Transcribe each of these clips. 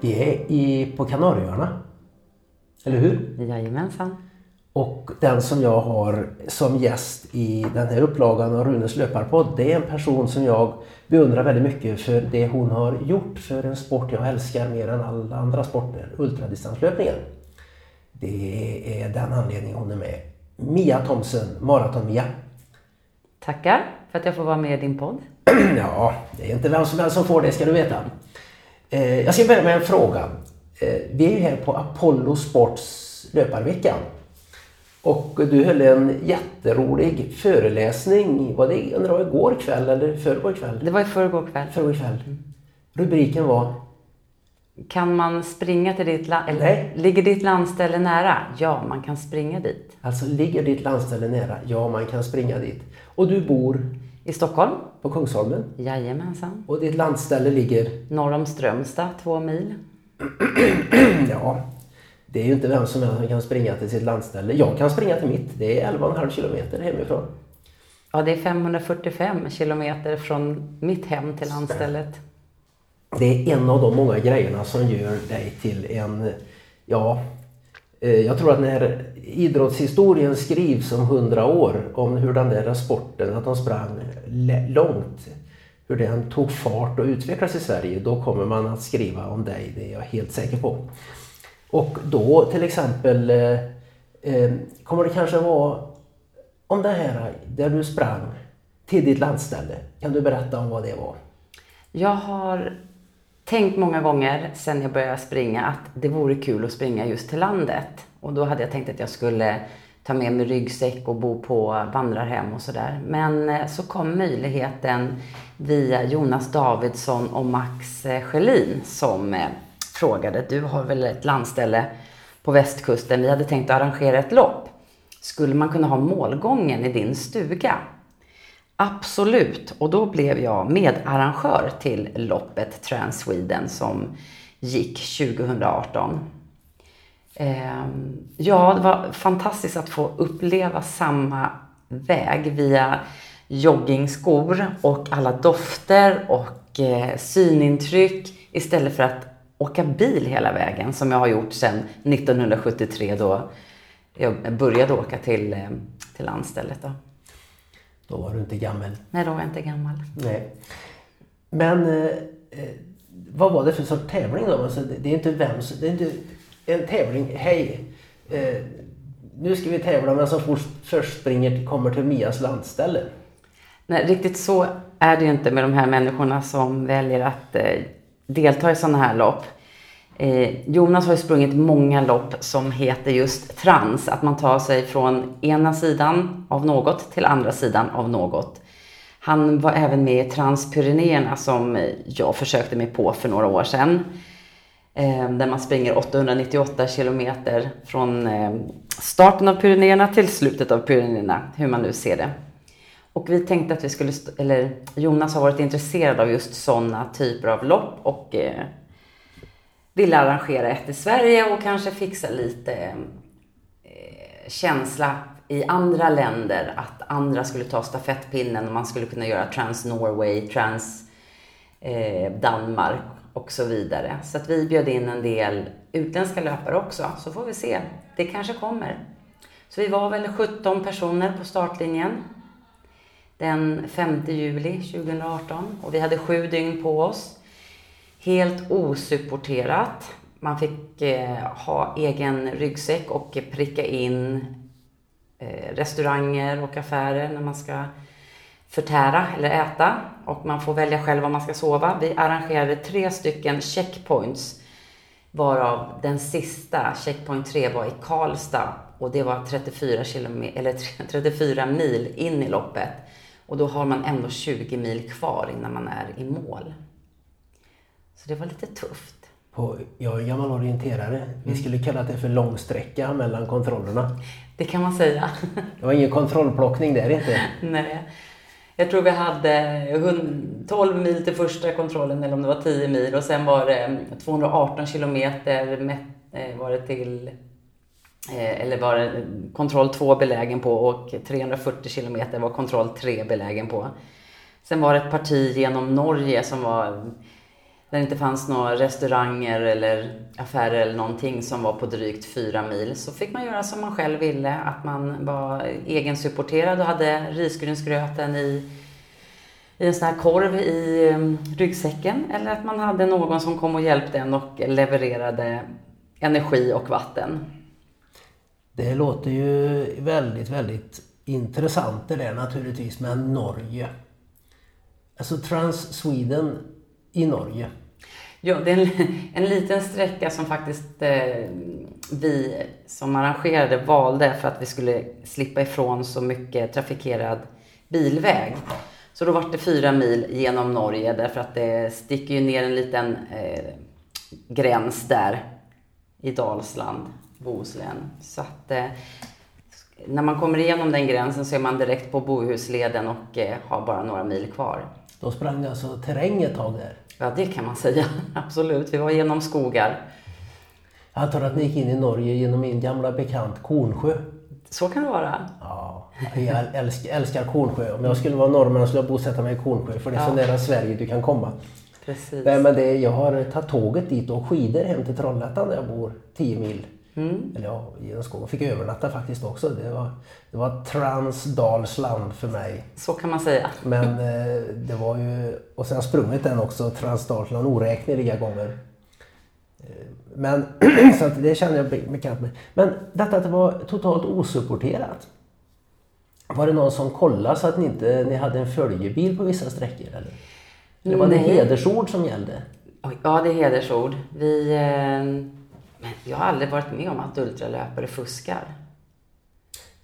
Vi är i, på Kanarieöarna. Eller hur? Jajamensan. Och den som jag har som gäst i den här upplagan av Runes löparpodd det är en person som jag beundrar väldigt mycket för det hon har gjort för en sport jag älskar mer än alla andra sporter, ultradistanslöpningen. Det är den anledningen hon är med. Mia Thomsen, Maraton-Mia. Tackar för att jag får vara med i din podd. Ja, det är inte vem som helst som får det ska du veta. Eh, jag ska börja med en fråga. Eh, vi är ju här på Apollo Sports löparveckan. Och du höll en jätterolig föreläsning, var det undrar igår kväll eller förrgår kväll? Det var i förrgår kväll. Förrgår kväll. Rubriken var? Kan man springa till ditt land? Nej. Ligger ditt landställe nära? Ja, man kan springa dit. Alltså, ligger ditt landställe nära? Ja, man kan springa dit. Och du bor? I Stockholm? På Kungsholmen? Jajamensan. Och ditt landställe ligger? Norr om Strömstad, två mil. ja, det är ju inte vem som helst som kan springa till sitt landställe. Jag kan springa till mitt. Det är 11,5 kilometer hemifrån. Ja, det är 545 kilometer från mitt hem till landstället. Det är en av de många grejerna som gör dig till en, ja, Eh, jag tror att när idrottshistorien skrivs om hundra år om hur den där sporten, att de sprang långt, hur den tog fart och utvecklades i Sverige, då kommer man att skriva om dig, det är jag helt säker på. Och då till exempel eh, eh, kommer det kanske vara om det här där du sprang till ditt landställe. Kan du berätta om vad det var? Jag har tänkt många gånger sedan jag började springa att det vore kul att springa just till landet. Och då hade jag tänkt att jag skulle ta med mig ryggsäck och bo på vandrarhem och sådär. Men eh, så kom möjligheten via Jonas Davidsson och Max eh, Schelin som eh, frågade, du har väl ett landställe på västkusten, vi hade tänkt arrangera ett lopp. Skulle man kunna ha målgången i din stuga? Absolut, och då blev jag medarrangör till loppet Trans Sweden som gick 2018. Ehm, ja, det var fantastiskt att få uppleva samma väg via joggingskor och alla dofter och eh, synintryck istället för att åka bil hela vägen som jag har gjort sedan 1973 då jag började åka till, eh, till landstället. Då då var du inte gammal? Nej, då var jag inte gammal. Nej. Men eh, eh vad var det för sorts tävling då? Alltså, det, det, är inte vem det är inte en tävling. Hej! Eh, nu ska vi tävla men som först springer kommer till Mias landställe. Nej, riktigt så är det ju inte med de här människorna som väljer att eh, delta i sådana här lopp. Eh, Jonas har ju sprungit många lopp som heter just trans, att man tar sig från ena sidan av något till andra sidan av något. Han var även med i Transpyrenéerna som jag försökte mig på för några år sedan. Eh, där man springer 898 kilometer från eh, starten av Pyrenéerna till slutet av Pyrenéerna, hur man nu ser det. Och vi tänkte att vi skulle, eller Jonas har varit intresserad av just sådana typer av lopp och eh, ville arrangera ett i Sverige och kanske fixa lite eh, känsla i andra länder att andra skulle ta stafettpinnen och man skulle kunna göra Trans Norway, Trans eh, Danmark och så vidare. Så att vi bjöd in en del utländska löpare också, så får vi se. Det kanske kommer. Så vi var väl 17 personer på startlinjen den 5 juli 2018 och vi hade sju dygn på oss. Helt osupporterat. Man fick eh, ha egen ryggsäck och pricka in eh, restauranger och affärer när man ska förtära eller äta och man får välja själv var man ska sova. Vi arrangerade tre stycken checkpoints varav den sista, checkpoint 3, var i Karlstad och det var 34, kilometer, eller 34 mil in i loppet. Och då har man ändå 20 mil kvar innan man är i mål. Så det var lite tufft. På, jag är gammal orienterare. Vi mm. skulle kalla det för långsträcka mellan kontrollerna. Det kan man säga. Det var ingen kontrollplockning där inte. Nej. Jag tror vi hade 12 mil till första kontrollen eller om det var 10 mil och sen var det 218 kilometer eh, var det till Eh, eller var kontroll 2 belägen på och 340 kilometer var kontroll 3 belägen på. Sen var det ett parti genom Norge som var där det inte fanns några restauranger eller affärer eller någonting som var på drygt fyra mil. Så fick man göra som man själv ville. Att man var egensupporterad och hade risgrynsgröten i, i en sån här korv i mm, ryggsäcken. Eller att man hade någon som kom och hjälpte en och levererade energi och vatten. Det låter ju väldigt, väldigt intressant det där naturligtvis med Norge. Alltså Trans Sweden i Norge. Ja, det är en, en liten sträcka som faktiskt eh, vi som arrangerade valde för att vi skulle slippa ifrån så mycket trafikerad bilväg. Så då var det fyra mil genom Norge därför att det sticker ju ner en liten eh, gräns där i Dalsland, Bohuslän. Så att eh, när man kommer igenom den gränsen så är man direkt på Bohusleden och eh, har bara några mil kvar. Då sprang alltså terräng ett tag där? Ja, det kan man säga. Absolut. Vi var genom skogar. Jag antar att ni gick in i Norge genom min gamla bekant Kornsjö. Så kan det vara. Ja, jag älskar, älskar Kornsjö. Om jag skulle vara norrman skulle jag bosätta mig i Kornsjö för det är ja. så nära Sverige du kan komma. Precis. Nej, men det, jag har tagit tåget dit och skidor hem till Trollhättan där jag bor, 10 mil. Mm. Eller ja, genom skogen. Fick övernatta faktiskt också. Det var, det var Transdalsland för mig. Så kan man säga. Men eh, det var ju, och sen sprungit den också, Transdalsland, oräkneliga gånger. Eh, men så det känner jag bekant med. Men detta att det var totalt osupporterat. Var det någon som kollade så att ni inte ni hade en följebil på vissa sträckor? Eller? Eller var det hedersord som gällde? Ja, det är hedersord. Vi... Eh men jag har aldrig varit med om att ultralöpare fuskar.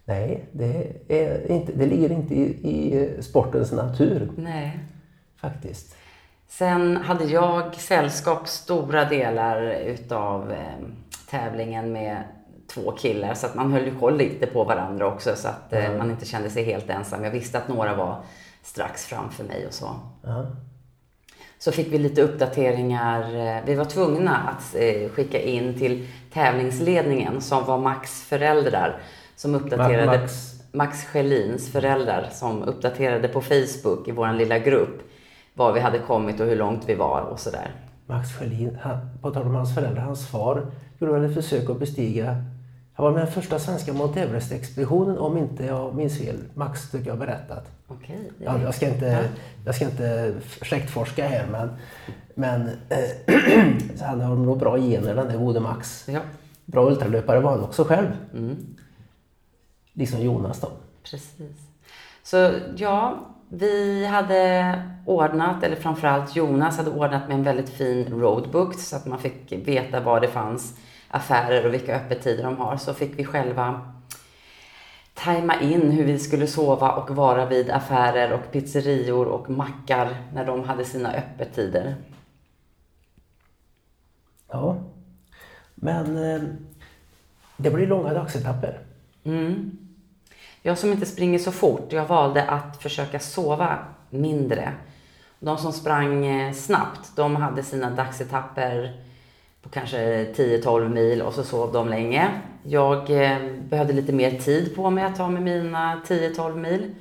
Nej, det, är inte, det ligger inte i, i sportens natur. Nej. Faktiskt. Sen hade jag sällskap stora delar utav eh, tävlingen med två killar så att man höll ju koll lite på varandra också så att eh, man inte kände sig helt ensam. Jag visste att några var strax framför mig och så. Mm så fick vi lite uppdateringar. Eh, vi var tvungna att eh, skicka in till tävlingsledningen som var Max föräldrar som uppdaterade Max, Max Schelins föräldrar som uppdaterade på Facebook i vår lilla grupp var vi hade kommit och hur långt vi var och sådär. Max Schelin, på tal om hans föräldrar, hans far gjorde väl ett försök att bestiga han var med den första svenska Mount Everest-expeditionen om inte jag minns fel. Max tycker jag har berättat. Okay, ja, jag, ska inte, jag ska inte släktforska här men, men eh, han har nog bra gener den där gode Max. Ja. Bra ultralöpare var han också själv. Mm. Liksom Jonas då. Precis. Så ja, vi hade ordnat, eller framförallt Jonas hade ordnat med en väldigt fin roadbook så att man fick veta var det fanns affärer och vilka öppettider de har så fick vi själva tajma in hur vi skulle sova och vara vid affärer och pizzerior och mackar när de hade sina öppettider. Ja, men eh, det blir långa dagsetapper. Mm. Jag som inte springer så fort, jag valde att försöka sova mindre. De som sprang eh, snabbt, de hade sina dagsetapper på kanske 10-12 mil och så sov de länge. Jag eh, behövde lite mer tid på mig att ta mig mina 10-12 mil.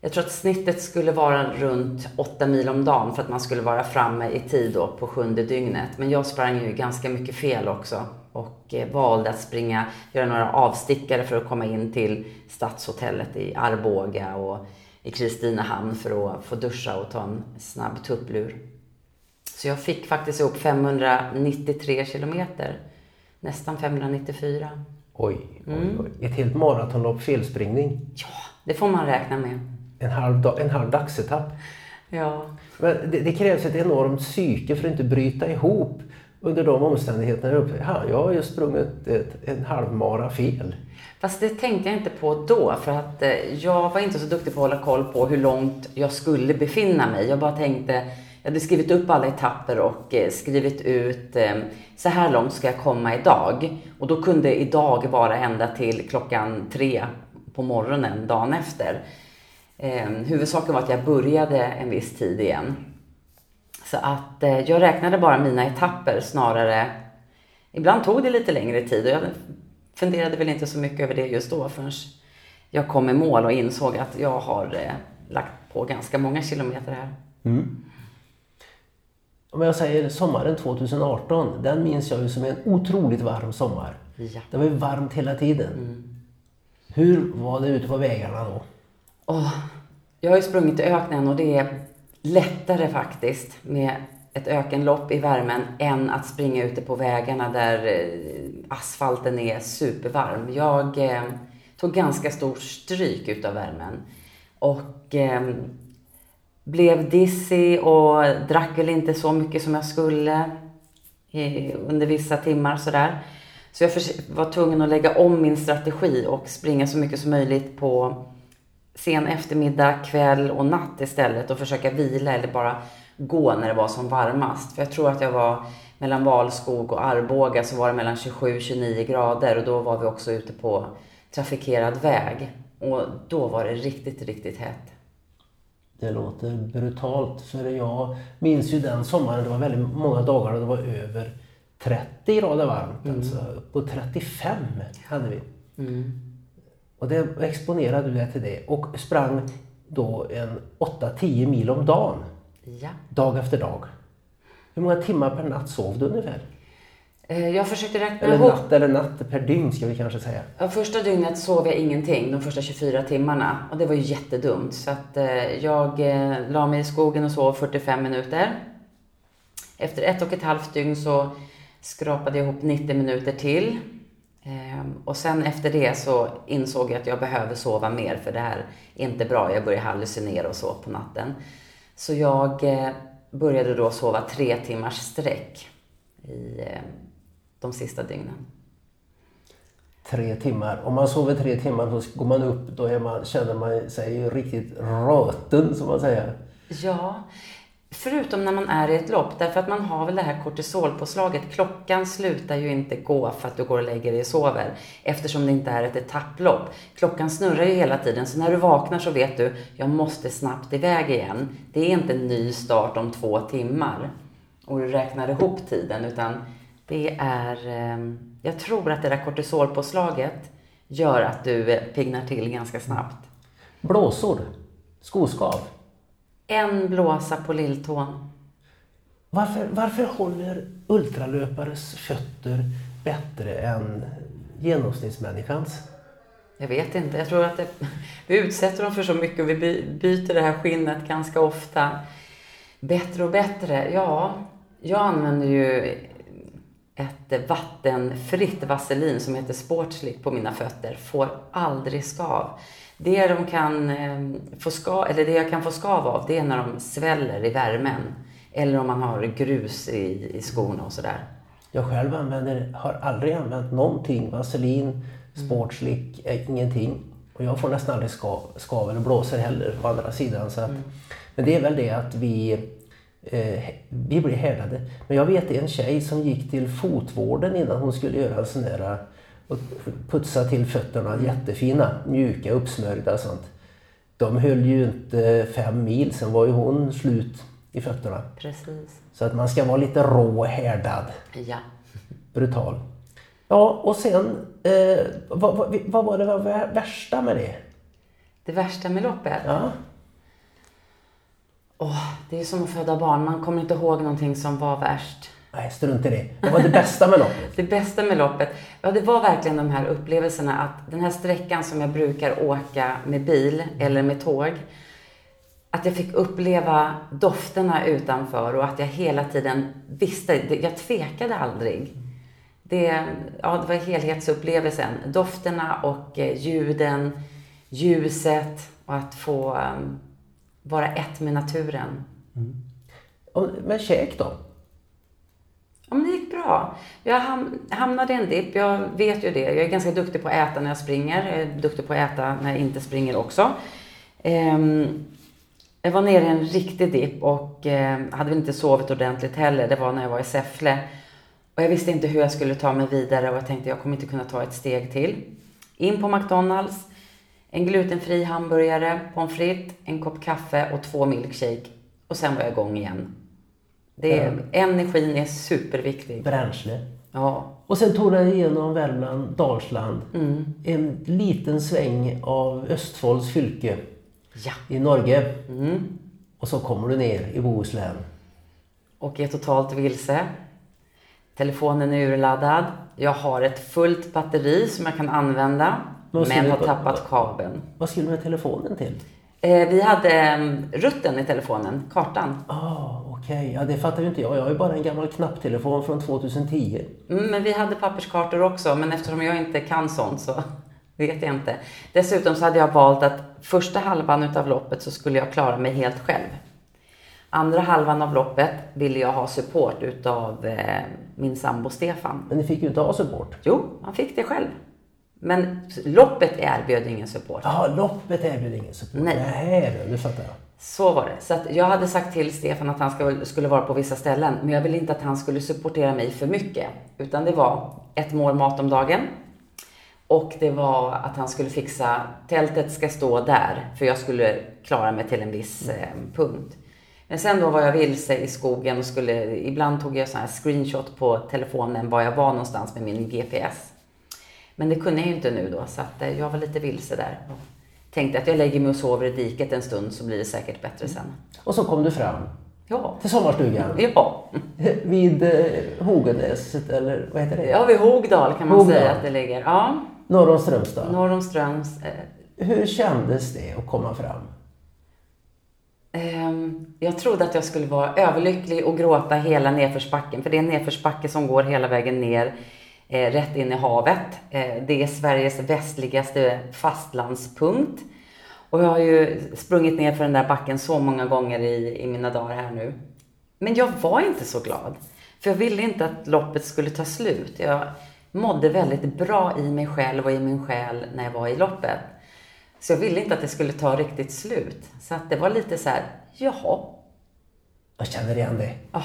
Jag tror att snittet skulle vara runt 8 mil om dagen för att man skulle vara framme i tid då på sjunde dygnet. Men jag sprang ju ganska mycket fel också och eh, valde att springa, göra några avstickare för att komma in till Stadshotellet i Arboga och i Kristinehamn för att få duscha och ta en snabb tupplur. Så jag fick faktiskt ihop 593 kilometer. Nästan 594. Oj, oj, mm. oj. Ett helt maratonlopp felspringning. Ja, det får man räkna med. En halv, en halv dagsetapp. Ja. Men det, det, krävs ett enormt psyke för att inte bryta ihop under de omständigheterna. Ja, jag har just sprungit ett, en halvmara fel. Fast det tänkte jag inte på då för att eh, jag var inte så duktig på att hålla koll på hur långt jag skulle befinna mig. Jag bara tänkte jag hade skrivit upp alla etapper och eh, skrivit ut ehm, så här långt ska jag komma idag. Och då kunde idag vara ända till klockan tre på morgonen dagen efter. Ehm, huvudsaken var att jag började en viss tid igen. Så att eh, jag räknade bara mina etapper snarare. Ibland tog det lite längre tid och jag funderade väl inte så mycket över det just då förrän jag kom i mål och insåg att jag har eh, lagt på ganska många kilometer här. Mm. Om jag säger sommaren 2018, den minns jag ju som en otroligt varm sommar. Ja. Det var ju varmt hela tiden. Hur var det ute på vägarna då? Åh, jag har ju sprungit i öknen och det är lättare faktiskt med ett ökenlopp i värmen än att springa ute på vägarna där eh, asfalten är supervarm. Jag eh, tog ganska stor stryk utav värmen och eh, blev dizzy och drack väl inte så mycket som jag skulle under vissa timmar sådär. Så jag var tvungen att lägga om min strategi och springa så mycket som möjligt på sen eftermiddag, kväll och natt istället och försöka vila eller bara gå när det var som varmast. För jag tror att jag var mellan Valskog och Arboga så var det mellan 27-29 grader och då var vi också ute på trafikerad väg. Och då var det riktigt, riktigt hett. Det låter brutalt för jag minns ju den sommaren, det var väldigt många dagar och det var över 30 grader varmt. Alltså upp på 35 hade vi. Och det exponerade du dig till det och sprang då en 8-10 mil om dagen, Ja. dag efter dag. Hur många timmar per natt sov du ungefär? Eh, Jag försökte räkna Eller ihop. natt eller natt per dygn ska vi kanske säga. Ja, första dygnet sov jag ingenting, de första 24 timmarna. Och det var ju jättedumt. Så att eh, jag eh, la mig i skogen och sov 45 minuter. Efter ett och ett halvt dygn så skrapade jag ihop 90 minuter till. Ehm, och sen efter det så insåg jag att jag behöver sova mer för det här är inte bra. Jag började hallucinera och så på natten. Så jag började då sova tre timmars sträck i de sista dygnen. Tre timmar. Om man sover tre timmar så går man upp, då är man, känner man sig riktigt röten som man säger. Ja, förutom när man är i ett lopp, därför att man har väl det här kortisolpåslaget. Klockan slutar ju inte gå för att du går och lägger dig och sover, eftersom det inte är ett etapplopp. Klockan snurrar ju hela tiden, så när du vaknar så vet du, jag måste snabbt iväg igen. Det är inte en ny start om två timmar och du räknar ihop tiden, utan det är, eh, jag tror att det där kortisolpåslaget gör att du eh, piggnar till ganska snabbt. Blåsor. Skoskav. En blåsa på lilltån. Varför, varför håller ultralöpares fötter bättre än genomsnittsmänniskans? Jag vet inte. Jag tror att det, vi utsätter dem för så mycket och vi by, byter det här skinnet ganska ofta. Bättre och bättre? Ja, jag använder ju ett vattenfritt vaselin som heter Sportslick på mina fötter. Får aldrig skav. Det, de kan, eh, få skav, eller det jag kan få skav av, det är när de sväller i värmen. Eller om man har grus i, i skorna och sådär. Jag själv använder, har aldrig använt någonting. Vaselin, sportslick, eh, ingenting. Och jag får nästan aldrig skav, skav eller blåsor heller å andra sidan. Så att, Men det är väl det att vi, eh, vi blir härdade. Men jag vet en tjej som gick till fotvården innan hon skulle göra en sån där och putsa till fötterna jättefina, mjuka, uppsmörjda och sånt. De höll ju inte fem mil, sen var ju hon slut i fötterna. Precis. Så att man ska vara lite rå och härdad. Ja. Brutal. Ja, och sen, eh, vad, vad, vad var det värsta med det? Det värsta med loppet? Ja, Åh, det är som att föda barn. Man kommer inte ihåg någonting som var värst. nej, strunt i det. Det var det bästa med loppet. Det bästa med loppet, ja det var verkligen de här upplevelserna att den här sträckan som jag brukar åka med bil eller med tåg, att jag fick uppleva dofterna utanför och att jag hela tiden visste, jag tvekade aldrig. Det, ja, det var helhetsupplevelsen. Dofterna och eh, ljuden, ljuset och att få eh, vara ett med naturen. Och, men käk då? Ja, men det gick bra. Jag ham- hamnade i en dipp. Jag vet ju det. Jag är ganska duktig på att äta när jag springer. Jag är duktig på att äta när jag inte springer också. Ehm, jag var nere i en riktig dipp och eh, hade inte sovit ordentligt heller. Det var när jag var i Säffle. Och jag visste inte hur jag skulle ta mig vidare och jag tänkte jag kommer inte kunna ta ett steg till. In på McDonalds, en glutenfri hamburgare, pommes frites, en kopp kaffe och två milkshake. Och sen var jag igång igen. Det är, Energin är superviktig. Bränsle. Ja, Och sen tog det igenom Värmland, Dalsland. Mm. En liten sväng av Östfolds fylke. Ja. i Norge. Mm. Och så kommer du ner i Bohuslän. Och är totalt vilse. Telefonen är urladdad. Jag har ett fullt batteri som jag kan använda. Men har tappat kabeln. Vad skulle du med telefonen till? Eh, vi hade eh, rutten i telefonen, kartan. Ah, okej. Ja, det fattar ju inte jag. Jag har ju bara en gammal knapptelefon från 2010. Mm, men vi hade papperskartor också, men eftersom jag inte kan sånt så vet jag inte. Dessutom så hade jag valt att första halvan utav loppet så skulle jag klara mig helt själv. Andra halvan av loppet ville jag ha support utav eh, min sambo Stefan. Men ni fick ju inte ha support. Jo, han fick det själv. Men loppet erbjöd ingen support. Jaha, loppet erbjöd ingen support. Nej. Nej, nu fattar jag. Så var det. Så att jag hade sagt till Stefan att han ska- skulle vara på vissa ställen, men jag ville inte att han skulle supportera mig för mycket. Utan det var ett mål mat om dagen. Och det var att han skulle fixa, tältet ska stå där, för jag skulle klara mig till en viss eh, punkt. Men sen då var jag vilse i skogen och skulle, ibland tog jag sån här screenshot på telefonen var jag var någonstans med min GPS. Men det kunde jag ju inte nu då, så att eh, jag var lite vilse där. Och tänkte att jag lägger mig och sover i diket en stund så blir det säkert bättre sen. Och så kom du fram Ja. till sommarstugan. Ja, Vid eh, Hogenäset, eller vad heter det? ja vid Hogdal kan man Hogdal. säga att det ligger. Ja, Norr om Strömstad. norr om Ströms. Eh, Hur kändes det att komma fram? Ehm, Jag trodde att jag skulle vara överlycklig och gråta hela nedförsbacken. För det är en nedförsbacke som går hela vägen ner, eh, rätt in i havet. Eh, det är Sveriges västligaste fastlandspunkt. Och jag har ju sprungit ner för den där backen så många gånger i, i mina dagar här nu. Men jag var inte så glad. För jag ville inte att loppet skulle ta slut. Jag mådde väldigt bra i mig själv och i min själ när jag var i loppet. Så jag ville inte att det skulle ta riktigt slut. Så att det var lite så här, jaha. Jag känner igen det. Ah,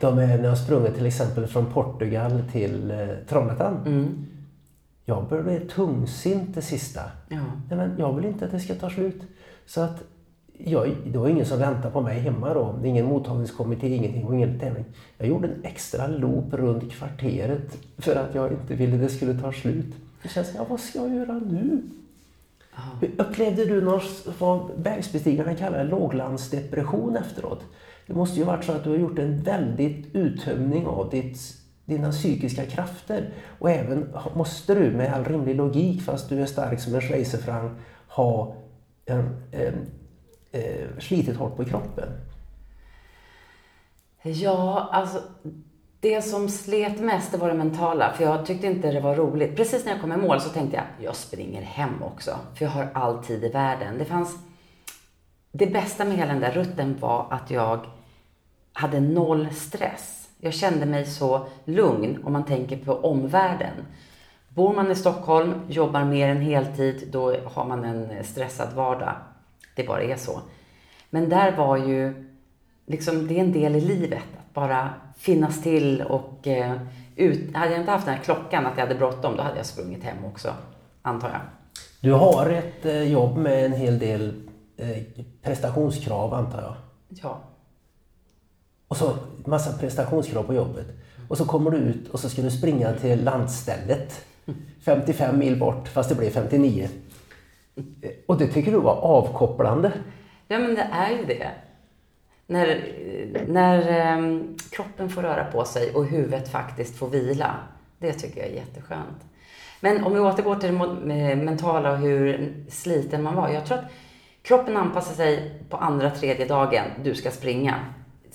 De är, när jag sprungit till exempel från Portugal till eh, Trollhättan. mm, Jag börjar bli tungsint det sista. ja. Nej, men jag vill inte att det ska ta slut. Så att jag, det var ingen som väntade på mig hemma då. Ingen mottagningskommitté, ingenting och ingen tävling. Jag gjorde en extra loop runt kvarteret för att jag inte ville det skulle ta slut. Det känns, ja vad ska jag göra nu? Hur Upplevde du någon, vad bergsbestigarna kallar låglandsdepression efteråt? Det måste ju varit så att du har gjort en väldigt uttömning av ditt, dina psykiska krafter. Och även måste du med all rimlig logik, fast du är stark som en schweizerfranc, ha en, en, en, slitit hårt på kroppen. Ja, alltså det som slet mest det var det mentala. För jag tyckte inte det var roligt. Precis när jag kom i mål så tänkte jag, jag springer hem också. För jag har all tid i världen. Det fanns... Det bästa med hela den där rutten var att jag hade noll stress. Jag kände mig så lugn om man tänker på omvärlden. Bor man i Stockholm, jobbar mer än heltid, då har man en stressad vardag. Det bara är så. Men där var ju, liksom, det är en del i livet. Att bara finnas till och eh, ut. Hade jag inte haft den här klockan, att jag hade bråttom, då hade jag sprungit hem också. Antar jag. Du har ett eh, jobb med en hel del eh, prestationskrav antar jag. Ja. Och så massa prestationskrav på jobbet. Och så kommer du ut och så ska du springa till landstället. 55 mil bort, fast det blev 59. Och det tycker du var avkopplande. Ja, men det är ju det. När, när ehm, kroppen får röra på sig och huvudet faktiskt får vila. Det tycker jag är jätteskönt. Men om vi återgår till det eh, mentala och hur sliten man var. Jag tror att kroppen anpassar sig på andra, tredje dagen du ska springa.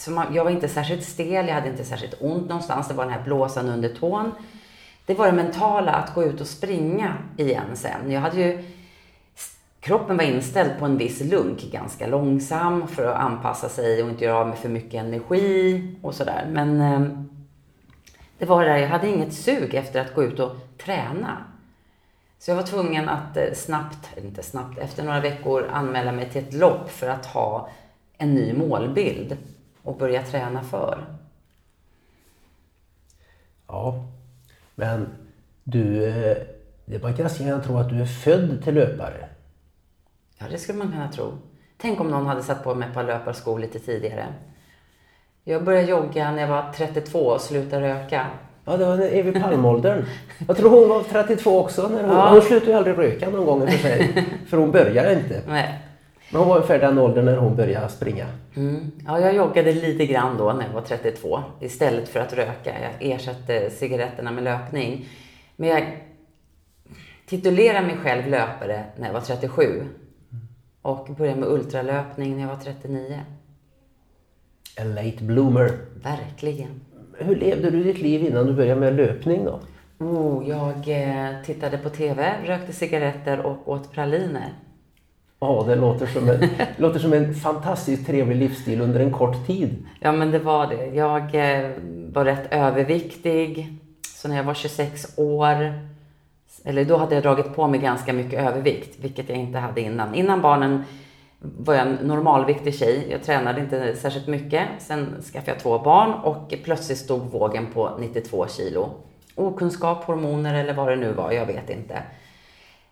Så man, jag var inte särskilt stel, jag hade inte särskilt ont någonstans. Det var den här blåsan under tån. Det var det mentala att gå ut och springa igen sen. Jag hade ju Kroppen var inställd på en viss lunk, ganska långsam för att anpassa sig och inte göra av med för mycket energi och sådär. Men eh, det var det där, jag hade inget sug efter att gå ut och träna. Så jag var tvungen att eh, snabbt, inte snabbt, efter några veckor anmäla mig till ett lopp för att ha en ny målbild och börja träna för. Ja, men du, eh, det var ganska gärna tro att du är född till löpare. Ja, det skulle man kunna tro. Tänk om någon hade satt på mig ett par löparskor lite tidigare. Jag började jogga när jag var 32 och slutade röka. Ja, det var Evi Palm-åldern. Jag tror hon var 32 också. När hon, Ja. hon slutade ju aldrig röka någon gång i och för sig. För hon började inte. Nej. Men hon var ungefär den åldern när hon började springa. Mm. Ja, jag joggade lite grann då när jag var 32 istället för att röka. Jag ersatte cigaretterna med löpning. Men jag titulerade mig själv löpare när jag var 37 och började med ultralöpning när jag var 39. A late bloomer. Verkligen. Hur levde du ditt liv innan du började med löpning då? Oh, jag eh, tittade på TV, rökte cigaretter och åt praliner. Ja, det låter som, en, låter som en fantastiskt trevlig livsstil under en kort tid. Ja, men det var det. Jag eh, var rätt överviktig. Så när jag var 26 år, eller då hade jag dragit på mig ganska mycket övervikt, vilket jag inte hade innan. Innan barnen var jag en normalviktig tjej. Jag tränade inte särskilt mycket. Sen skaffade jag två barn och plötsligt stod vågen på 92 kilo. Okunskap, hormoner eller vad det nu var, jag vet inte.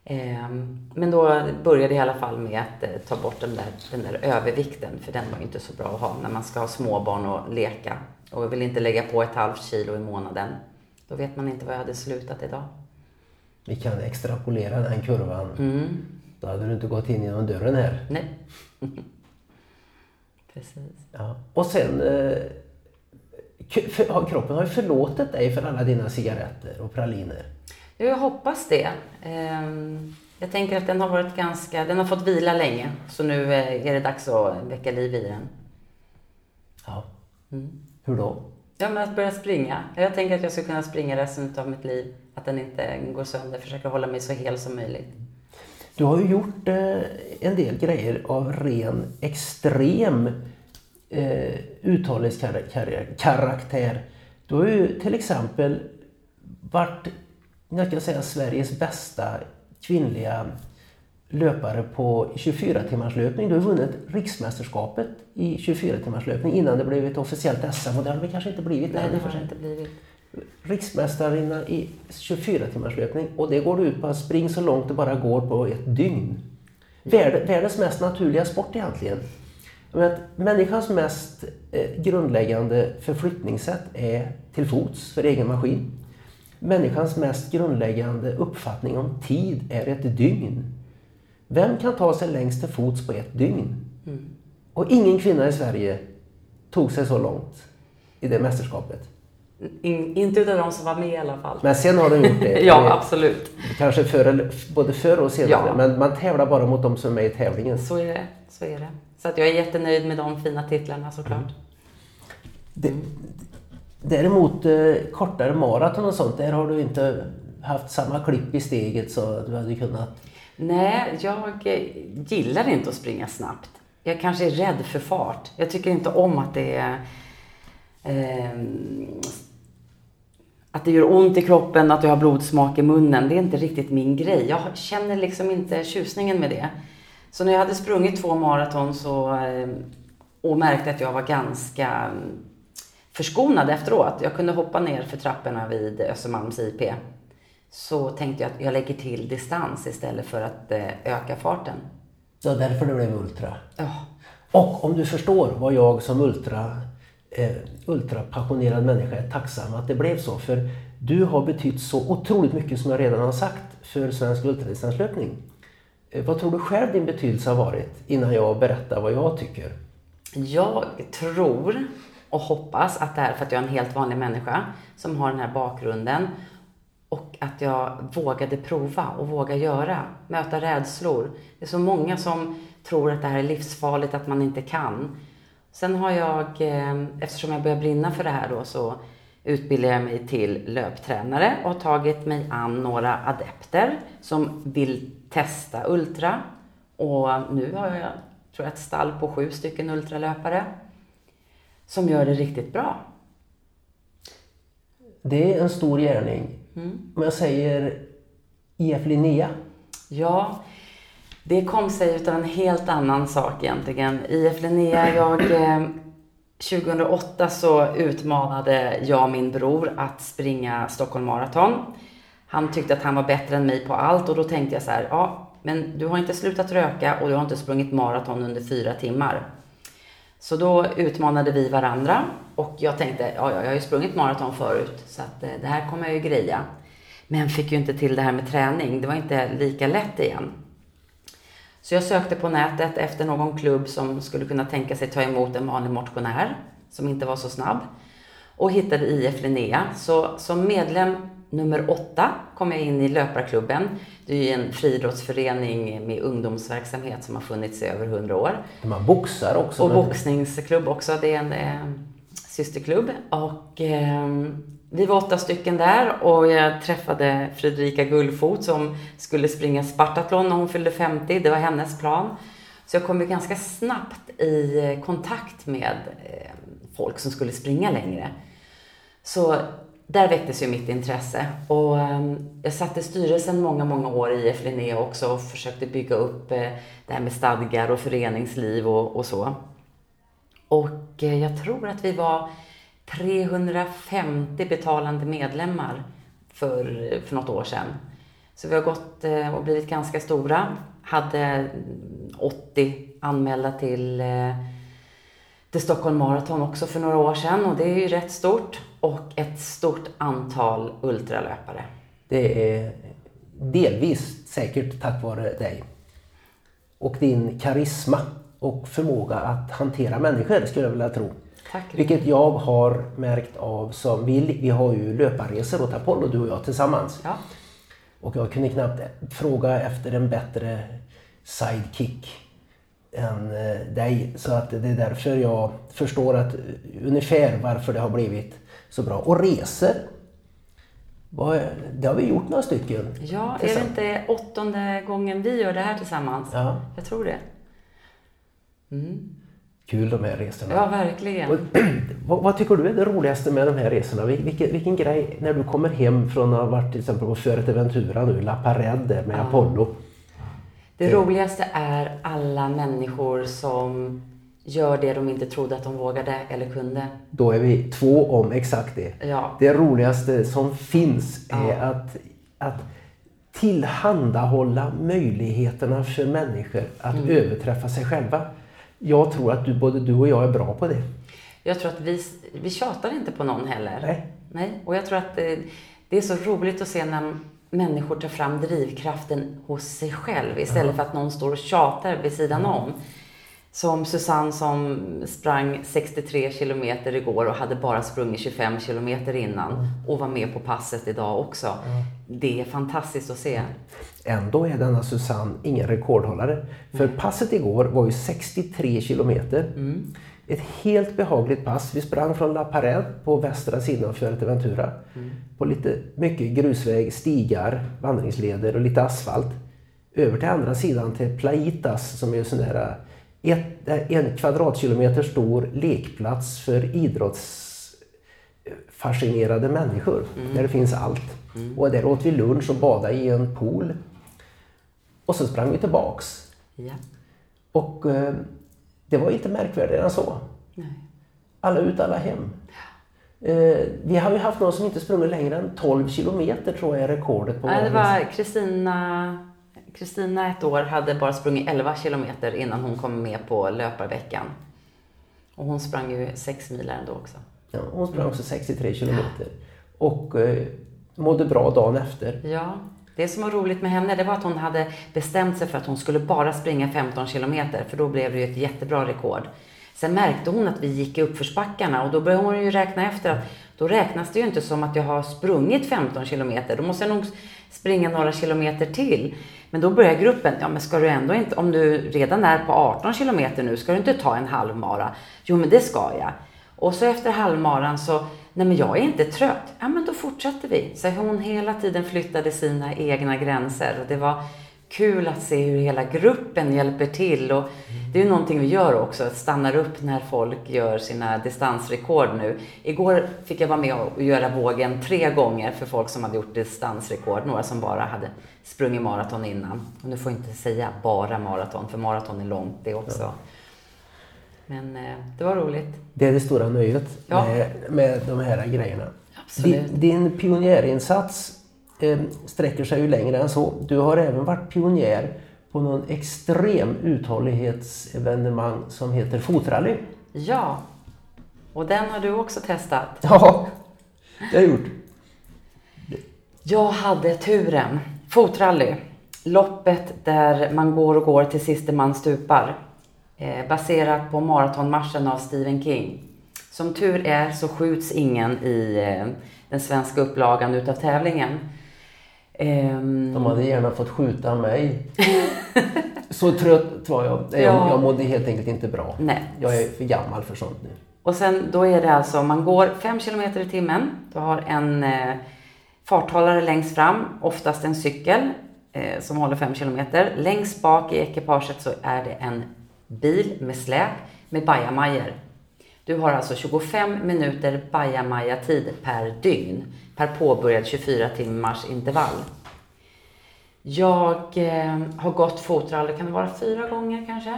Ehm, men då började jag i alla fall med att eh, ta bort den där, den där övervikten, för den var inte så bra att ha när man ska ha småbarn och leka. Och jag vill inte lägga på ett halvt kilo i månaden. Då vet man inte var jag hade slutat idag. Vi kan extrapolera den kurvan. Mm. Då hade du inte gått in genom dörren här. Nej. Precis. Ja. Och sen, eh, kroppen har ju förlåtit dig för alla dina cigaretter och praliner. Jag hoppas det. Ehm, Jag tänker att den har varit ganska, den har fått vila länge. Så nu eh, är det dags att väcka liv i den. Ja. Mm. Hur då? Ja, men att börja springa. Jag tänker att jag ska kunna springa resten av mitt liv. Att den inte går sönder. Försöka hålla mig så hel som möjligt. Du har ju gjort eh, en del grejer av ren extrem eh, uthållighetskaraktär. Du har ju till exempel varit, jag ska säga Sveriges bästa kvinnliga löpare på 24 timmars löpning. Du har vunnit riksmästerskapet i 24 timmars löpning innan det blev ett officiellt SM och det har det kanske inte blivit Nej, det har det inte blivit. Riksmästarinna i 24 timmars löpning och det går ut på att springa så långt det bara går på ett dygn. Värld, världens mest naturliga sport egentligen. Men människans mest eh, grundläggande förflyttningssätt är till fots för egen maskin. Människans mest grundläggande uppfattning om tid är ett dygn. Vem kan ta sig längst till fots på ett dygn? Och ingen kvinna i Sverige tog sig så långt i det mästerskapet. In, inte utav de som var med i alla fall. Men sen har de gjort det. ja, Eh, absolut. Kanske för, både förr och senare. Ja. Men man tävlar bara mot de som är med i tävlingen. Så är det. Så är det. Så att jag är jättenöjd med de fina titlarna såklart. Det, däremot eh, kortare maraton och sånt, där har du inte haft samma klipp i steget så att du hade kunnat... Nej, jag eh, gillar inte att springa snabbt. Jag kanske är rädd för fart. Jag tycker inte om att det är... eh, att det gör ont i kroppen, att jag har blodsmak i munnen. Det är inte riktigt min grej. Jag känner liksom inte tjusningen med det. Så när jag hade sprungit två maraton så, ehm, och märkte att jag var ganska förskonad efteråt. Jag kunde hoppa ner för trapporna vid Östermalms IP. Så tänkte jag att jag lägger till distans istället för att eh, öka farten. Var därför det blev ultra. Ja, Och om du förstår vad jag som ultra, eh, ultrapassionerad människa är tacksam att det blev så. För du har betytt så otroligt mycket som jag redan har sagt för svensk ultradistanslöpning. Eh, vad tror du själv din betydelse har varit innan jag berättar vad jag tycker? Jag tror och hoppas att det är för att jag är en helt vanlig människa som har den här bakgrunden och att jag vågade prova och våga göra, möta rädslor. Det är så många som tror att det här är livsfarligt, att man inte kan. Sen har jag, eh, eftersom jag börjar brinna för det här då, så utbildar jag mig till löptränare och har tagit mig an några adepter som vill testa ultra. Och nu har jag, tror jag, ett stall på sju stycken ultralöpare som gör det riktigt bra. Det är en stor gärning. Om jag säger IF Linnea. Ja, det kom sig utav en helt annan sak egentligen. IF Linnea, jag... Eh, 2008 så utmanade jag min bror att springa Stockholm Marathon. Han tyckte att han var bättre än mig på allt och då tänkte jag så här, ja, men du har inte slutat röka och du har inte sprungit maraton under fyra timmar. Så då utmanade vi varandra och jag tänkte, ja, ja jag har ju sprungit maraton förut så att eh, det här kommer jag ju greja. Men fick ju inte till det här med träning, det var inte lika lätt igen. Så jag sökte på nätet efter någon klubb som skulle kunna tänka sig ta emot en vanlig motionär som inte var så snabb och hittade IF Linnea. Så som medlem nummer åtta kom jag in i löparklubben. Det är ju en friidrottsförening med ungdomsverksamhet som har funnits i över hundra år. Man boxar också. Och boxningsklubb också. Det är en eh, systerklubb. Och eh, vi var åtta stycken där och jag träffade Fredrika Gullfot som skulle springa Spartathlon när hon fyllde 50. Det var hennes plan. Så jag kom ju ganska snabbt i eh, kontakt med eh, folk som skulle springa längre. Så där väcktes ju mitt intresse. Och ehm, jag satt i styrelsen många, många år i IF Linné också och försökte bygga upp eh, det här med stadgar och föreningsliv och, och så. Och eh, jag tror att vi var 350 betalande medlemmar för, för något år sedan. Så vi har gått eh, och blivit ganska stora. Hade mm, 80 anmälda till till Stockholm Marathon också för några år sedan och det är ju rätt stort. Och ett stort antal ultralöpare. Det är delvis säkert tack vare dig. Och din karisma och förmåga att hantera människor skulle jag vilja tro. Tack. Vilket jag har märkt av som vill. Vi har ju löparresor åt Apollo du och jag tillsammans. Ja. Och jag kunde knappt fråga efter en bättre sidekick än eh, dig. Så att det är därför jag förstår att ungefär varför det har blivit så bra. Och resor. Det har vi gjort några stycken. Ja, är det inte åttonde gången vi gör det här tillsammans? Ja. Jag tror det. Mm. Kul de här resorna. Ja, verkligen. Och, vad, vad, tycker du är det roligaste med de här resorna? Vilken, vilken grej när du kommer hem från att ha varit till exempel på Fuerteventura nu, La Parede med ja. Apollo. Det eh. roligaste är alla människor som gör det de inte trodde att de vågade eller kunde. Då är vi två om exakt det. Ja. Det roligaste som finns är ja. att, att tillhandahålla möjligheterna för människor att mm. överträffa sig själva. Jag tror att du, både du och jag är bra på det. Jag tror att vi, vi tjatar inte på någon heller. Nej. Nej. Och jag tror att det, det är så roligt att se när människor tar fram drivkraften hos sig själv istället ja. för att någon står och tjatar vid sidan om. Som Susanne som sprang 63 kilometer igår och hade bara sprungit 25 kilometer innan mm. och var med på passet idag också. Mm. Det är fantastiskt att se. Ändå är denna Susanne ingen rekordhållare. För mm. passet igår var ju 63 kilometer. Mm. Ett helt behagligt pass. Vi sprang från La Parade på västra sidan av Fuerteventura. Mm. På lite mycket grusväg, stigar, vandringsleder och lite asfalt. Över till andra sidan till Plaitas som är sån där ett, en kvadratkilometer stor lekplats för idrottsfascinerade människor. Mm. Där det finns allt. Mm. Och där åt vi lunch och badade i en pool. Och så sprang vi tillbaks. Ja. Och eh, det var inte märkvärdigare än så. Nej. Alla ut, alla hem. Eh, vi har ju haft någon som inte sprungit längre än 12 kilometer tror jag är rekordet. på Nej, det var Kristina Kristina ett år hade bara sprungit 11 kilometer innan hon kom med på löparveckan. Och hon sprang ju 6 mil ändå också. Ja, hon sprang också 63 kilometer. Och eh, mådde bra dagen efter. Ja. Det som var roligt med henne det var att hon hade bestämt sig för att hon skulle bara springa 15 kilometer för då blev det ju ett jättebra rekord. Sen märkte hon att vi gick i uppförsbackarna och då började hon ju räkna efter att då räknas det ju inte som att jag har sprungit 15 kilometer. Då måste jag nog springa några kilometer till. Men då börjar gruppen, ja men ska du ändå inte, om du redan är på 18 kilometer nu, ska du inte ta en halvmara? Jo men det ska jag. Och så efter halvmaran så, nej men jag är inte trött. Ja men då fortsätter vi. Så hon hela tiden flyttade sina egna gränser. Och det var kul att se hur hela gruppen hjälper till. Och det är ju någonting vi gör också, att stannar upp när folk gör sina distansrekord nu. Igår fick jag vara med och göra vågen tre gånger för folk som hade gjort distansrekord. Några som bara hade sprungit maraton innan. Och nu får jag inte säga bara maraton, för maraton är långt det också. Men eh, det var roligt. Det är det stora nöjet ja. med, med de här grejerna. Absolut. Din, din pionjärinsats eh, sträcker sig ju längre än så. Du har även varit pionjär på någon extrem uthållighetsevenemang som heter fotrally. Ja, och den har du också testat. Ja, det har jag gjort. Jag hade turen, fotrally, loppet där man går och går till sista man stupar. Eh, baserat på maratonmarschen av Stephen King. Som tur är så skjuts ingen i eh, den svenska upplagan utav tävlingen. Ehm. De hade gärna fått skjuta mig. så trött var jag. Jag, ja. jag mådde helt enkelt inte bra. Nej. Jag är för gammal för sånt nu. Och sen då är det alltså, man går 5 km i timmen. Du har en eh, farthållare längst fram, oftast en cykel eh, som håller 5 km. Längst bak i ekipaget så är det en bil med släp med bajamajor. Du har alltså 25 minuter bajamaja-tid per dygn per påbörjad 24 timmars intervall. Jag eh, har gått fotrally, kan det vara fyra gånger kanske?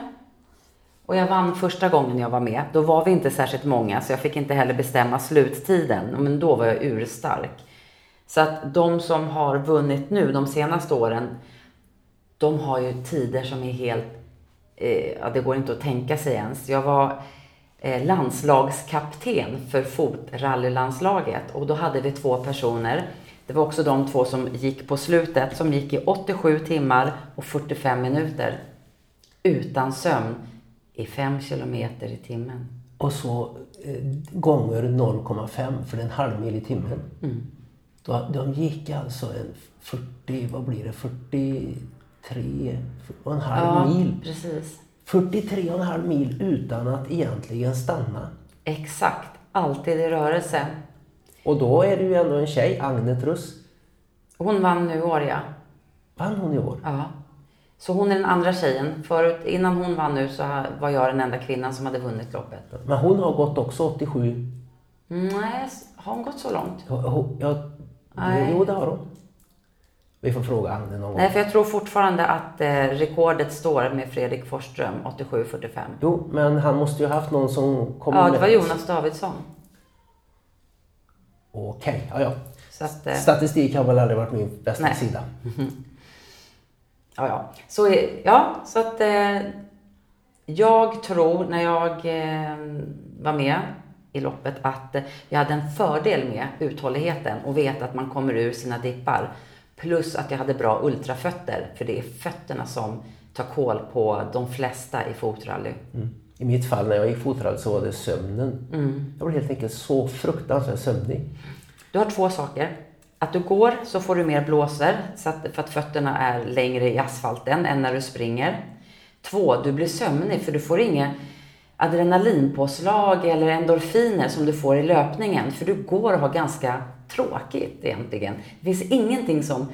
Och jag vann första gången jag var med. Då var vi inte särskilt många så jag fick inte heller bestämma sluttiden. Men då var jag urstark. Så att de som har vunnit nu de senaste åren, de har ju tider som är helt, ja det går inte att tänka sig ens. Jag var eh, landslagskapten för fotrallylandslaget och då hade vi två personer. Det var också de två som gick på slutet, som gick i 87 timmar och 45 minuter utan sömn i 5 kilometer i timmen. Och så eh, gånger 0,5 för en halv mil i timmen. Mm. Då, de gick alltså en 40, vad blir det, 43 och en halv ja, mil. Precis. 43 och en halv mil utan att egentligen stanna. Exakt, alltid i rörelse. Och då är det ju ändå en tjej, Agne Truss. Hon vann nu i år ja. Vann hon i år? Ja. Så hon är den andra tjejen. Förut, innan hon vann nu så var jag den enda kvinnan som hade vunnit loppet. Men hon har gått också 87? Nej, har hon gått så långt? Nej. Jo, det har hon. Vi får fråga Agne någon gång. Nej, för jag tror fortfarande att eh, rekordet står med Fredrik Forsström, 87-45. Jo, men han måste ju ha haft någon som kom Ja, det var Jonas Davidsson. Okej, okay, ja ja. Att, eh... Statistik har väl aldrig varit min bästa Nej. sida. Ja, ja. Så, ja, så att eh, jag tror när jag eh, var med i loppet att jag hade en fördel med uthålligheten och vet att man kommer ur sina dippar. Plus att jag hade bra ultrafötter, för det är fötterna som tar koll på de flesta i fotrally. Mm. I mitt fall när jag gick fotrally så var det sömnen. Mm. Jag blev helt enkelt så fruktansvärt sömnig. Du har två saker. Att du går så får du mer blåsor så att, för att fötterna är längre i asfalten än när du springer. Två, du blir sömnig för du får inga adrenalinpåslag eller endorfiner som du får i löpningen. För du går och har ganska tråkigt egentligen. Det finns ingenting som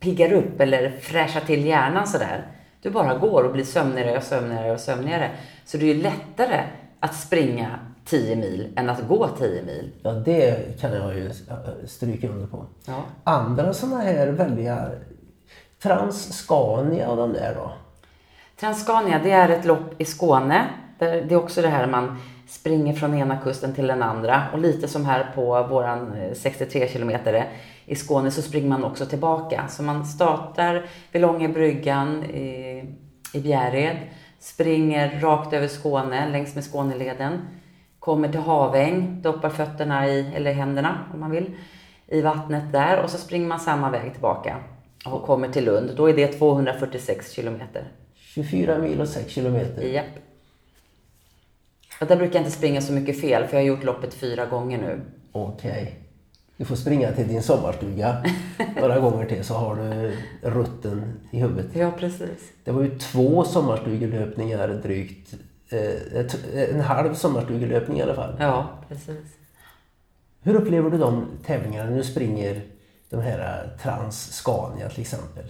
piggar upp eller fräschar till hjärnan sådär. Du bara går och blir sömnigare och sömnigare och sömnigare. Så det är ju lättare att springa 10 mil än att gå 10 mil. Ja, det kan jag ju stryka under på. Ja. Andra sådana här väldiga Transcania och de där då? Transcania, det är ett lopp i Skåne. Det är också det här man springer från ena kusten till den andra. Och lite som här på våran 63 eh, kilometer i Skåne så springer man också tillbaka. Så man startar vid Långa bryggan i, i Bjärred, springer rakt över Skåne längs med Skåneleden kommer till Haväng, doppar fötterna i, eller händerna om man vill, i vattnet där och så springer man samma väg tillbaka och kommer till Lund. Då är det 246 kilometer. 24 mil och 6 kilometer? Japp. Och där brukar jag inte springa så mycket fel för jag har gjort loppet fyra gånger nu. Okej. Okay. Du får springa till din sommarstuga några gånger till så har du rutten i huvudet. Ja, precis. Det var ju två sommarstugelöpningar drygt Eh, en halv sommarstugelöpning i alla fall. Ja, precis. Hur upplever du de tävlingarna när du springer de här eh, Trans-Scania till exempel?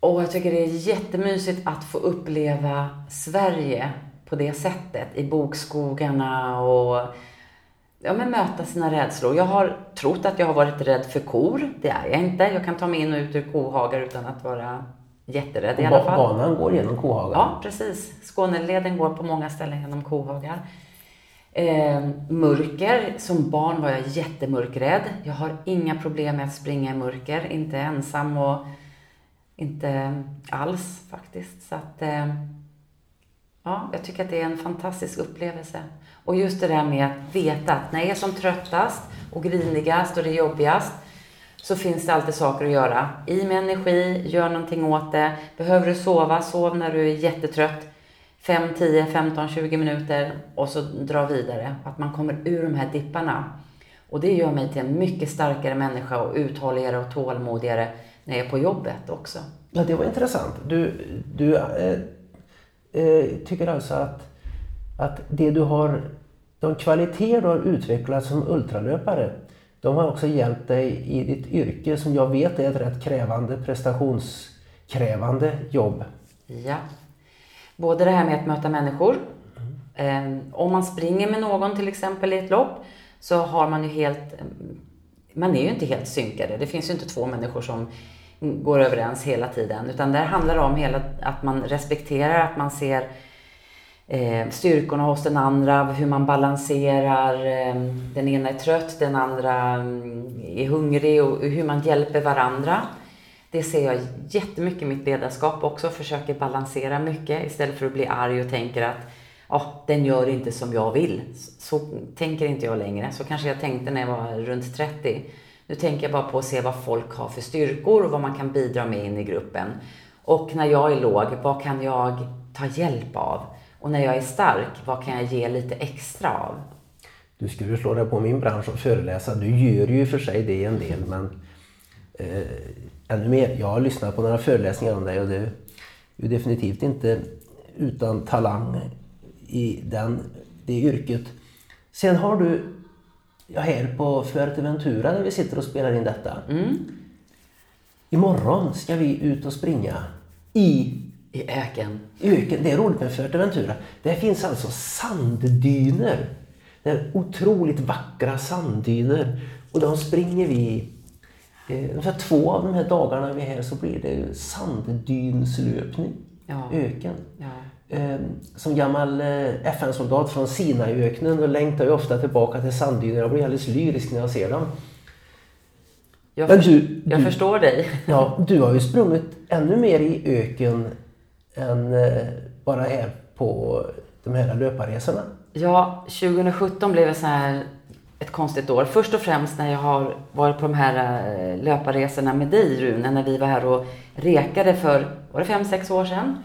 Och jag tycker det är jättemysigt att få uppleva Sverige på det sättet. I bokskogarna och ja, men möta sina rädslor. Jag har trott att jag har varit rädd för kor. Det är jag inte. Jag kan ta mig in och ut ur kohagar utan att vara jätterädd i alla fall. Banan går genom kohagar? Ja, precis. Skåneleden går på många ställen genom kohagar. Eh, mörker. Som barn var jag jättemörkrädd. Jag har inga problem med att springa i mörker. Inte ensam och inte alls faktiskt. Så att, eh, ja, jag tycker att det är en fantastisk upplevelse. Och just det där med att veta att när jag är som tröttast och grinigast och det är jobbigast så finns det alltid saker att göra. I med energi, gör någonting åt det. Behöver du sova, sov när du är jättetrött. 5, 10, 15, 20 minuter och så dra vidare. Att man kommer ur de här dipparna. Och det gör mig till en mycket starkare människa och uthålligare och tålmodigare när jag är på jobbet också. Ja, det var intressant. Du, du eh, äh, tycker alltså att, att det du har, de kvaliteter du har utvecklat som ultralöpare, de har också hjälpt dig i ditt yrke som jag vet är ett rätt krävande, prestationskrävande jobb. Ja. Både det här med att möta människor. Mm. om man springer med någon till exempel i ett lopp så har man ju helt... Man är ju inte helt synkade. Det finns ju inte två människor som går överens hela tiden. Utan där handlar det om hela, att man respekterar, att man ser eh, styrkorna hos den andra, hur man balanserar. Eh, den ena är trött, den andra mm, är hungrig och hur man hjälper varandra. Det ser jag jättemycket i mitt ledarskap också, försöker balansera mycket istället för att bli arg och tänker att oh, den gör inte som jag vill. Så, så tänker inte jag längre. Så kanske jag tänkte när jag var runt 30. Nu tänker jag bara på att se vad folk har för styrkor och vad man kan bidra med in i gruppen. Och när jag är låg, vad kan jag ta hjälp av? Och när jag är stark, vad kan jag ge lite extra av? Du skulle slå dig på min bransch och föreläsa. Du gör ju för sig det en del, men eh, ännu mer. Jag har lyssnat på några föreläsningar om dig och det är definitivt inte utan talang i den, det yrket. Sen har du ja, här på Fuerteventura där vi sitter och spelar in detta. Mm. Imorgon ska vi ut och springa i i öken. öken. Det är roligt med Fuerteventura. Det finns alltså sanddyner. Det är otroligt vackra sanddyner. Och de springer vi eh, ungefär två av de här dagarna vi är här så blir det sanddynslöpning. Ja. Öken. Ja. Eh, som gammal eh, FN-soldat från Sinaiöknen och längtar jag ofta tillbaka till sanddyner. Jag blir alldeles lyrisk när jag ser dem. Jag, för, du, jag du, förstår dig. Ja, du har ju sprungit ännu mer i öken än eh, bara här på de här löparresorna. Ja, 2017 blev så här ett konstigt år. Först och främst när jag har varit på de här löparresorna med dig Rune, när vi var här och rekade för, var det fem, sex år sedan?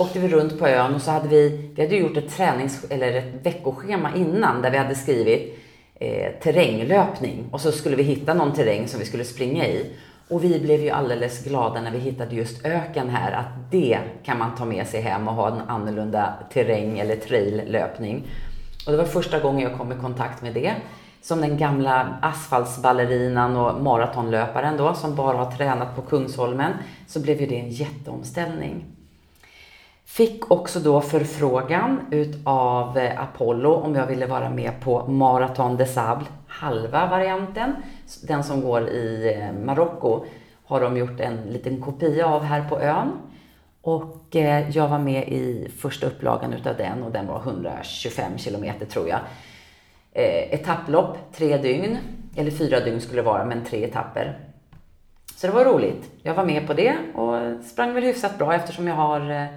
Åkte vi runt på ön och så hade vi, vi hade gjort ett tränings eller ett veckoschema innan där vi hade skrivit eh, terränglöpning och så skulle vi hitta någon terräng som vi skulle springa i. Och vi blev ju alldeles glada när vi hittade just öken här, att det kan man ta med sig hem och ha en annorlunda terräng eller traillöpning. Och det var första gången jag kom i kontakt med det. Som den gamla asfaltsballerinan och maratonlöparen då, som bara har tränat på Kungsholmen, så blev ju det en jätteomställning. Fick också då förfrågan utav eh, Apollo om jag ville vara med på Marathon des Sables, halva varianten. Den som går i eh, Marocko har de gjort en liten kopia av här på ön. Och eh, jag var med i första upplagan utav den och den var 125 kilometer tror jag. Etapplopp, tre dygn, eller fyra dygn skulle det vara, men tre etapper. Så det var roligt. Jag var med på det och sprang väl hyfsat bra eftersom jag har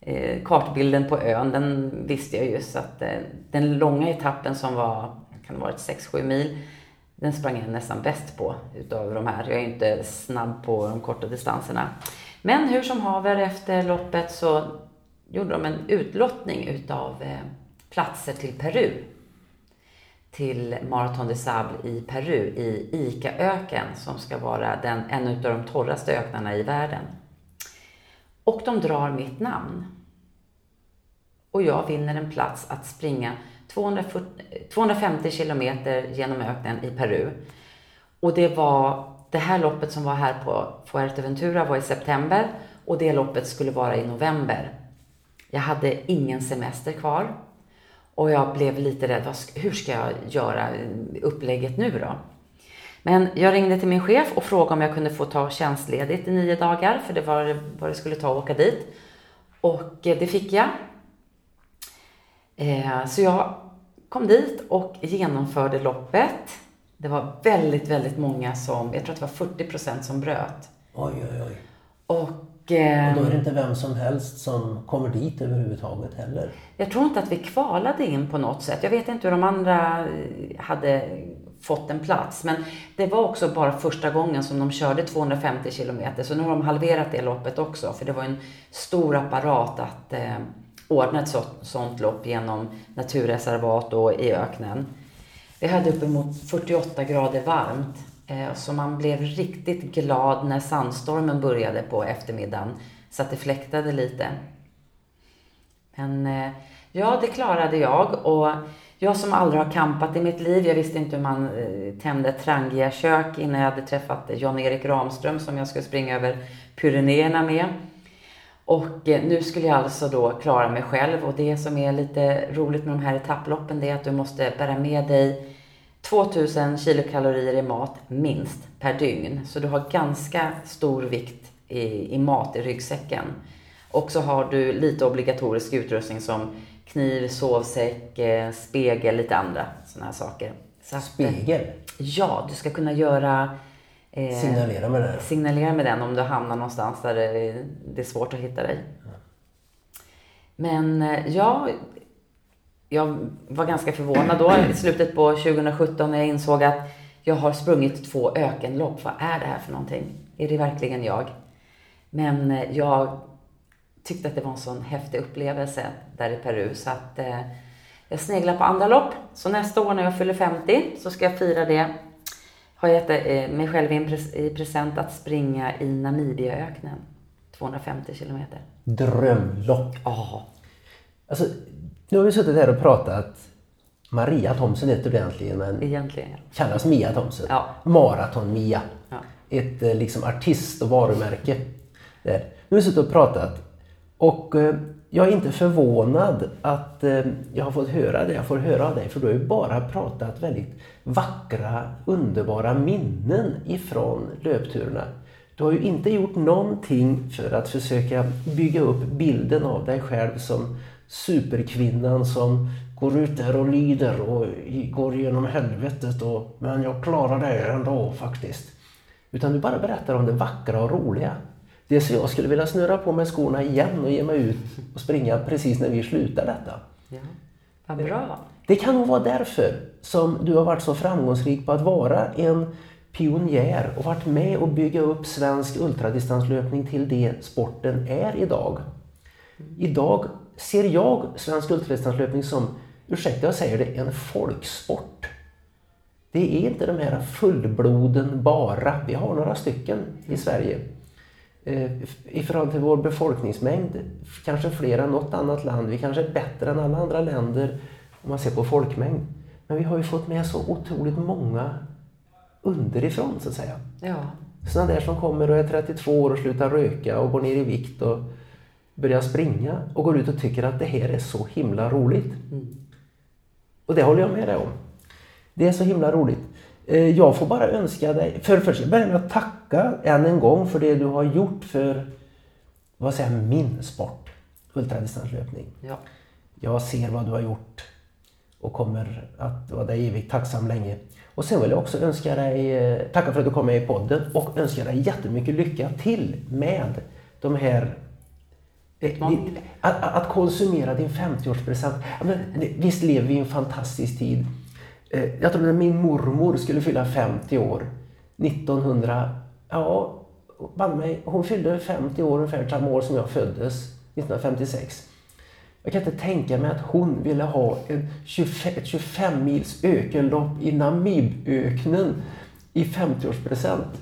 eh, kartbilden på ön, den visste jag ju. Så att eh, den långa etappen som var, kan det varit 6-7 mil, den sprang jag nästan bäst på utav de här. Jag är ju inte snabb på de korta distanserna. Men hur som haver, efter loppet så gjorde de en utlottning utav eh, platser till Peru. Till Marathon de Sable i Peru, i Ica-öken, som ska vara den, en av de torraste öknarna i världen. Och de drar mitt namn. Och jag vinner en plats att springa 240, 250 kilometer genom öknen i Peru. Och det var det här loppet som var här på Fuerteventura var i september och det loppet skulle vara i november. Jag hade ingen semester kvar och jag blev lite rädd. Hur ska jag göra upplägget nu då? Men jag ringde till min chef och frågade om jag kunde få ta tjänstledigt i nio dagar, för det var vad det skulle ta att åka dit. Och eh, det fick jag. Eh, så jag kom dit och genomförde loppet. Det var väldigt, väldigt många som, jag tror att det var 40 procent som bröt. Oj, oj, oj. Och eh, Och då är det inte vem som helst som kommer dit överhuvudtaget heller. jag tror inte att vi kvalade in på något sätt. Jag vet inte hur de andra hade fått en plats. Men det var också bara första gången som de körde 250 kilometer. Så nu har de halverat det loppet också. För det var en stor apparat att eh, ordna ett så, sånt lopp genom naturreservat och i öknen. Vi hade uppemot 48 grader varmt. Eh, så man blev riktigt glad när sandstormen började på eftermiddagen. Så att det fläktade lite. Men eh, ja, det klarade jag. Och jag som aldrig har kampat i mitt liv, jag visste inte hur man eh, tände ett Trangia-kök innan jag hade träffat Jan-Erik Ramström som jag skulle springa över Pyrenéerna med. Och eh, nu skulle jag alltså då klara mig själv och det som är lite roligt med de här etapploppen det är att du måste bära med dig 2000 kilokalorier i mat minst per dygn. Så du har ganska stor vikt i, i mat i ryggsäcken. Och så har du lite obligatorisk utrustning som kniv, sovsäck, eh, spegel, lite andra sådana här saker. Så att, eh, Spegel. Ja, du ska kunna göra eh, Signalera med här. signalera med den om du hamnar någonstans där det, det är svårt att hitta dig. Men eh, ja, jag var ganska förvånad då i slutet på 2017 när jag insåg att jag har sprungit två ökenlopp. Vad är det här för någonting? Är det verkligen jag? Men eh, jag tyckte att det var en sån häftig upplevelse där i Peru så att eh, jag sneglar på andra lopp. Så nästa år när jag fyller 50 så ska jag fira det. Har gett eh, mig själv i, en pres- i present att springa i Namibiaöknen. 250 kilometer. Drömlopp. Ja, Alltså, nu har vi suttit här och pratat. Maria Thomsen heter du egentligen, men egentligen. kallas Mia Thomsen. Ja. Maraton-Mia. Ja. Ett eh, liksom artist och varumärke. Där. Nu har vi suttit och pratat. Och eh, jag är inte förvånad att eh, jag har fått höra det jag får höra av dig. För du har ju bara pratat väldigt vackra, underbara minnen ifrån löpturerna. Du har ju inte gjort någonting för att försöka bygga upp bilden av dig själv som superkvinnan som går ut där och lider och går igenom helvetet. Och, men jag klarar det ändå faktiskt. Utan du bara berättar om det vackra och roliga. Det så jag skulle vilja snurra på mig skorna igen och ge mig ut och springa precis när vi slutar detta. ja. Vad bra. Det kan nog vara därför som du har varit så framgångsrik på att vara en pionjär och varit med och bygga upp svensk ultradistanslöpning till det sporten är idag. Idag ser jag svensk ultradistanslöpning som, ursäkta jag säger det, en folksport. Det är inte de här fullbloden bara. Vi har några stycken i Sverige. Eh, I förhållande till vår befolkningsmängd, kanske fler än något annat land. Vi kanske är bättre än alla andra länder om man ser på folkmängd. Men vi har ju fått med så otroligt många underifrån så att säga. Ja. Sådana där som kommer och är 32 år och slutar röka och går ner i vikt och börjar springa och går ut och tycker att det här är så himla roligt. Och det håller jag med dig om. Det är så himla roligt. Eh, Jag får bara önska dig, för det första, jag börjar med att tacka än en gång för det du har gjort för, vad säger min sport, ultradistanslöpning. ja. Jag ser vad du har gjort och kommer att vara dig evigt tacksam länge. Och sen vill jag också önska dig, eh, tacka för att du kom med i podden och önska dig jättemycket lycka till med de här eh, att, att konsumera din 50-årspresent. Ja, men, det- Visst lever vi i en fantastisk tid. Eh, Jag tror när min mormor skulle fylla 50 år 1900, ja, mig, hon fyllde 50 år ungefär samma år som jag föddes, 1956. Jag kan inte tänka mig att hon ville ha en 25, ett 25 mils ökenlopp i Namiböknen i 50-årspresent.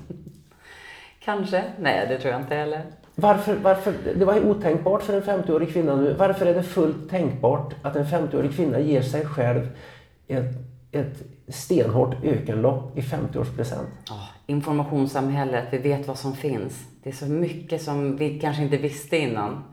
Kanske. Nej, det tror jag inte heller. Varför, varför, det var otänkbart för en 50-årig kvinna nu. Varför är det fullt tänkbart att en 50-årig kvinna ger sig själv ett, ett stenhårt ökenlopp i 50-årspresent? Ja, informationssamhället, vi vet vad som finns. Det är så mycket som vi kanske inte visste innan.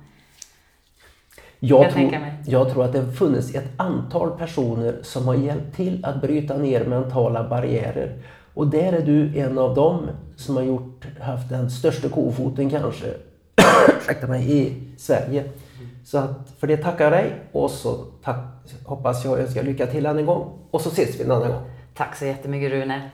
Jag Jag tror, jag tror att det funnits ett antal personer som har hjälpt till att bryta ner mentala barriärer. Och där är du en av dem som har gjort, haft den största kofoten kanske, ursäkta mig, i Sverige. Så att för det tackar jag dig och så tack, hoppas jag önskar lycka till än en gång. Och så ses vi en annan gång. Tack så jättemycket Rune.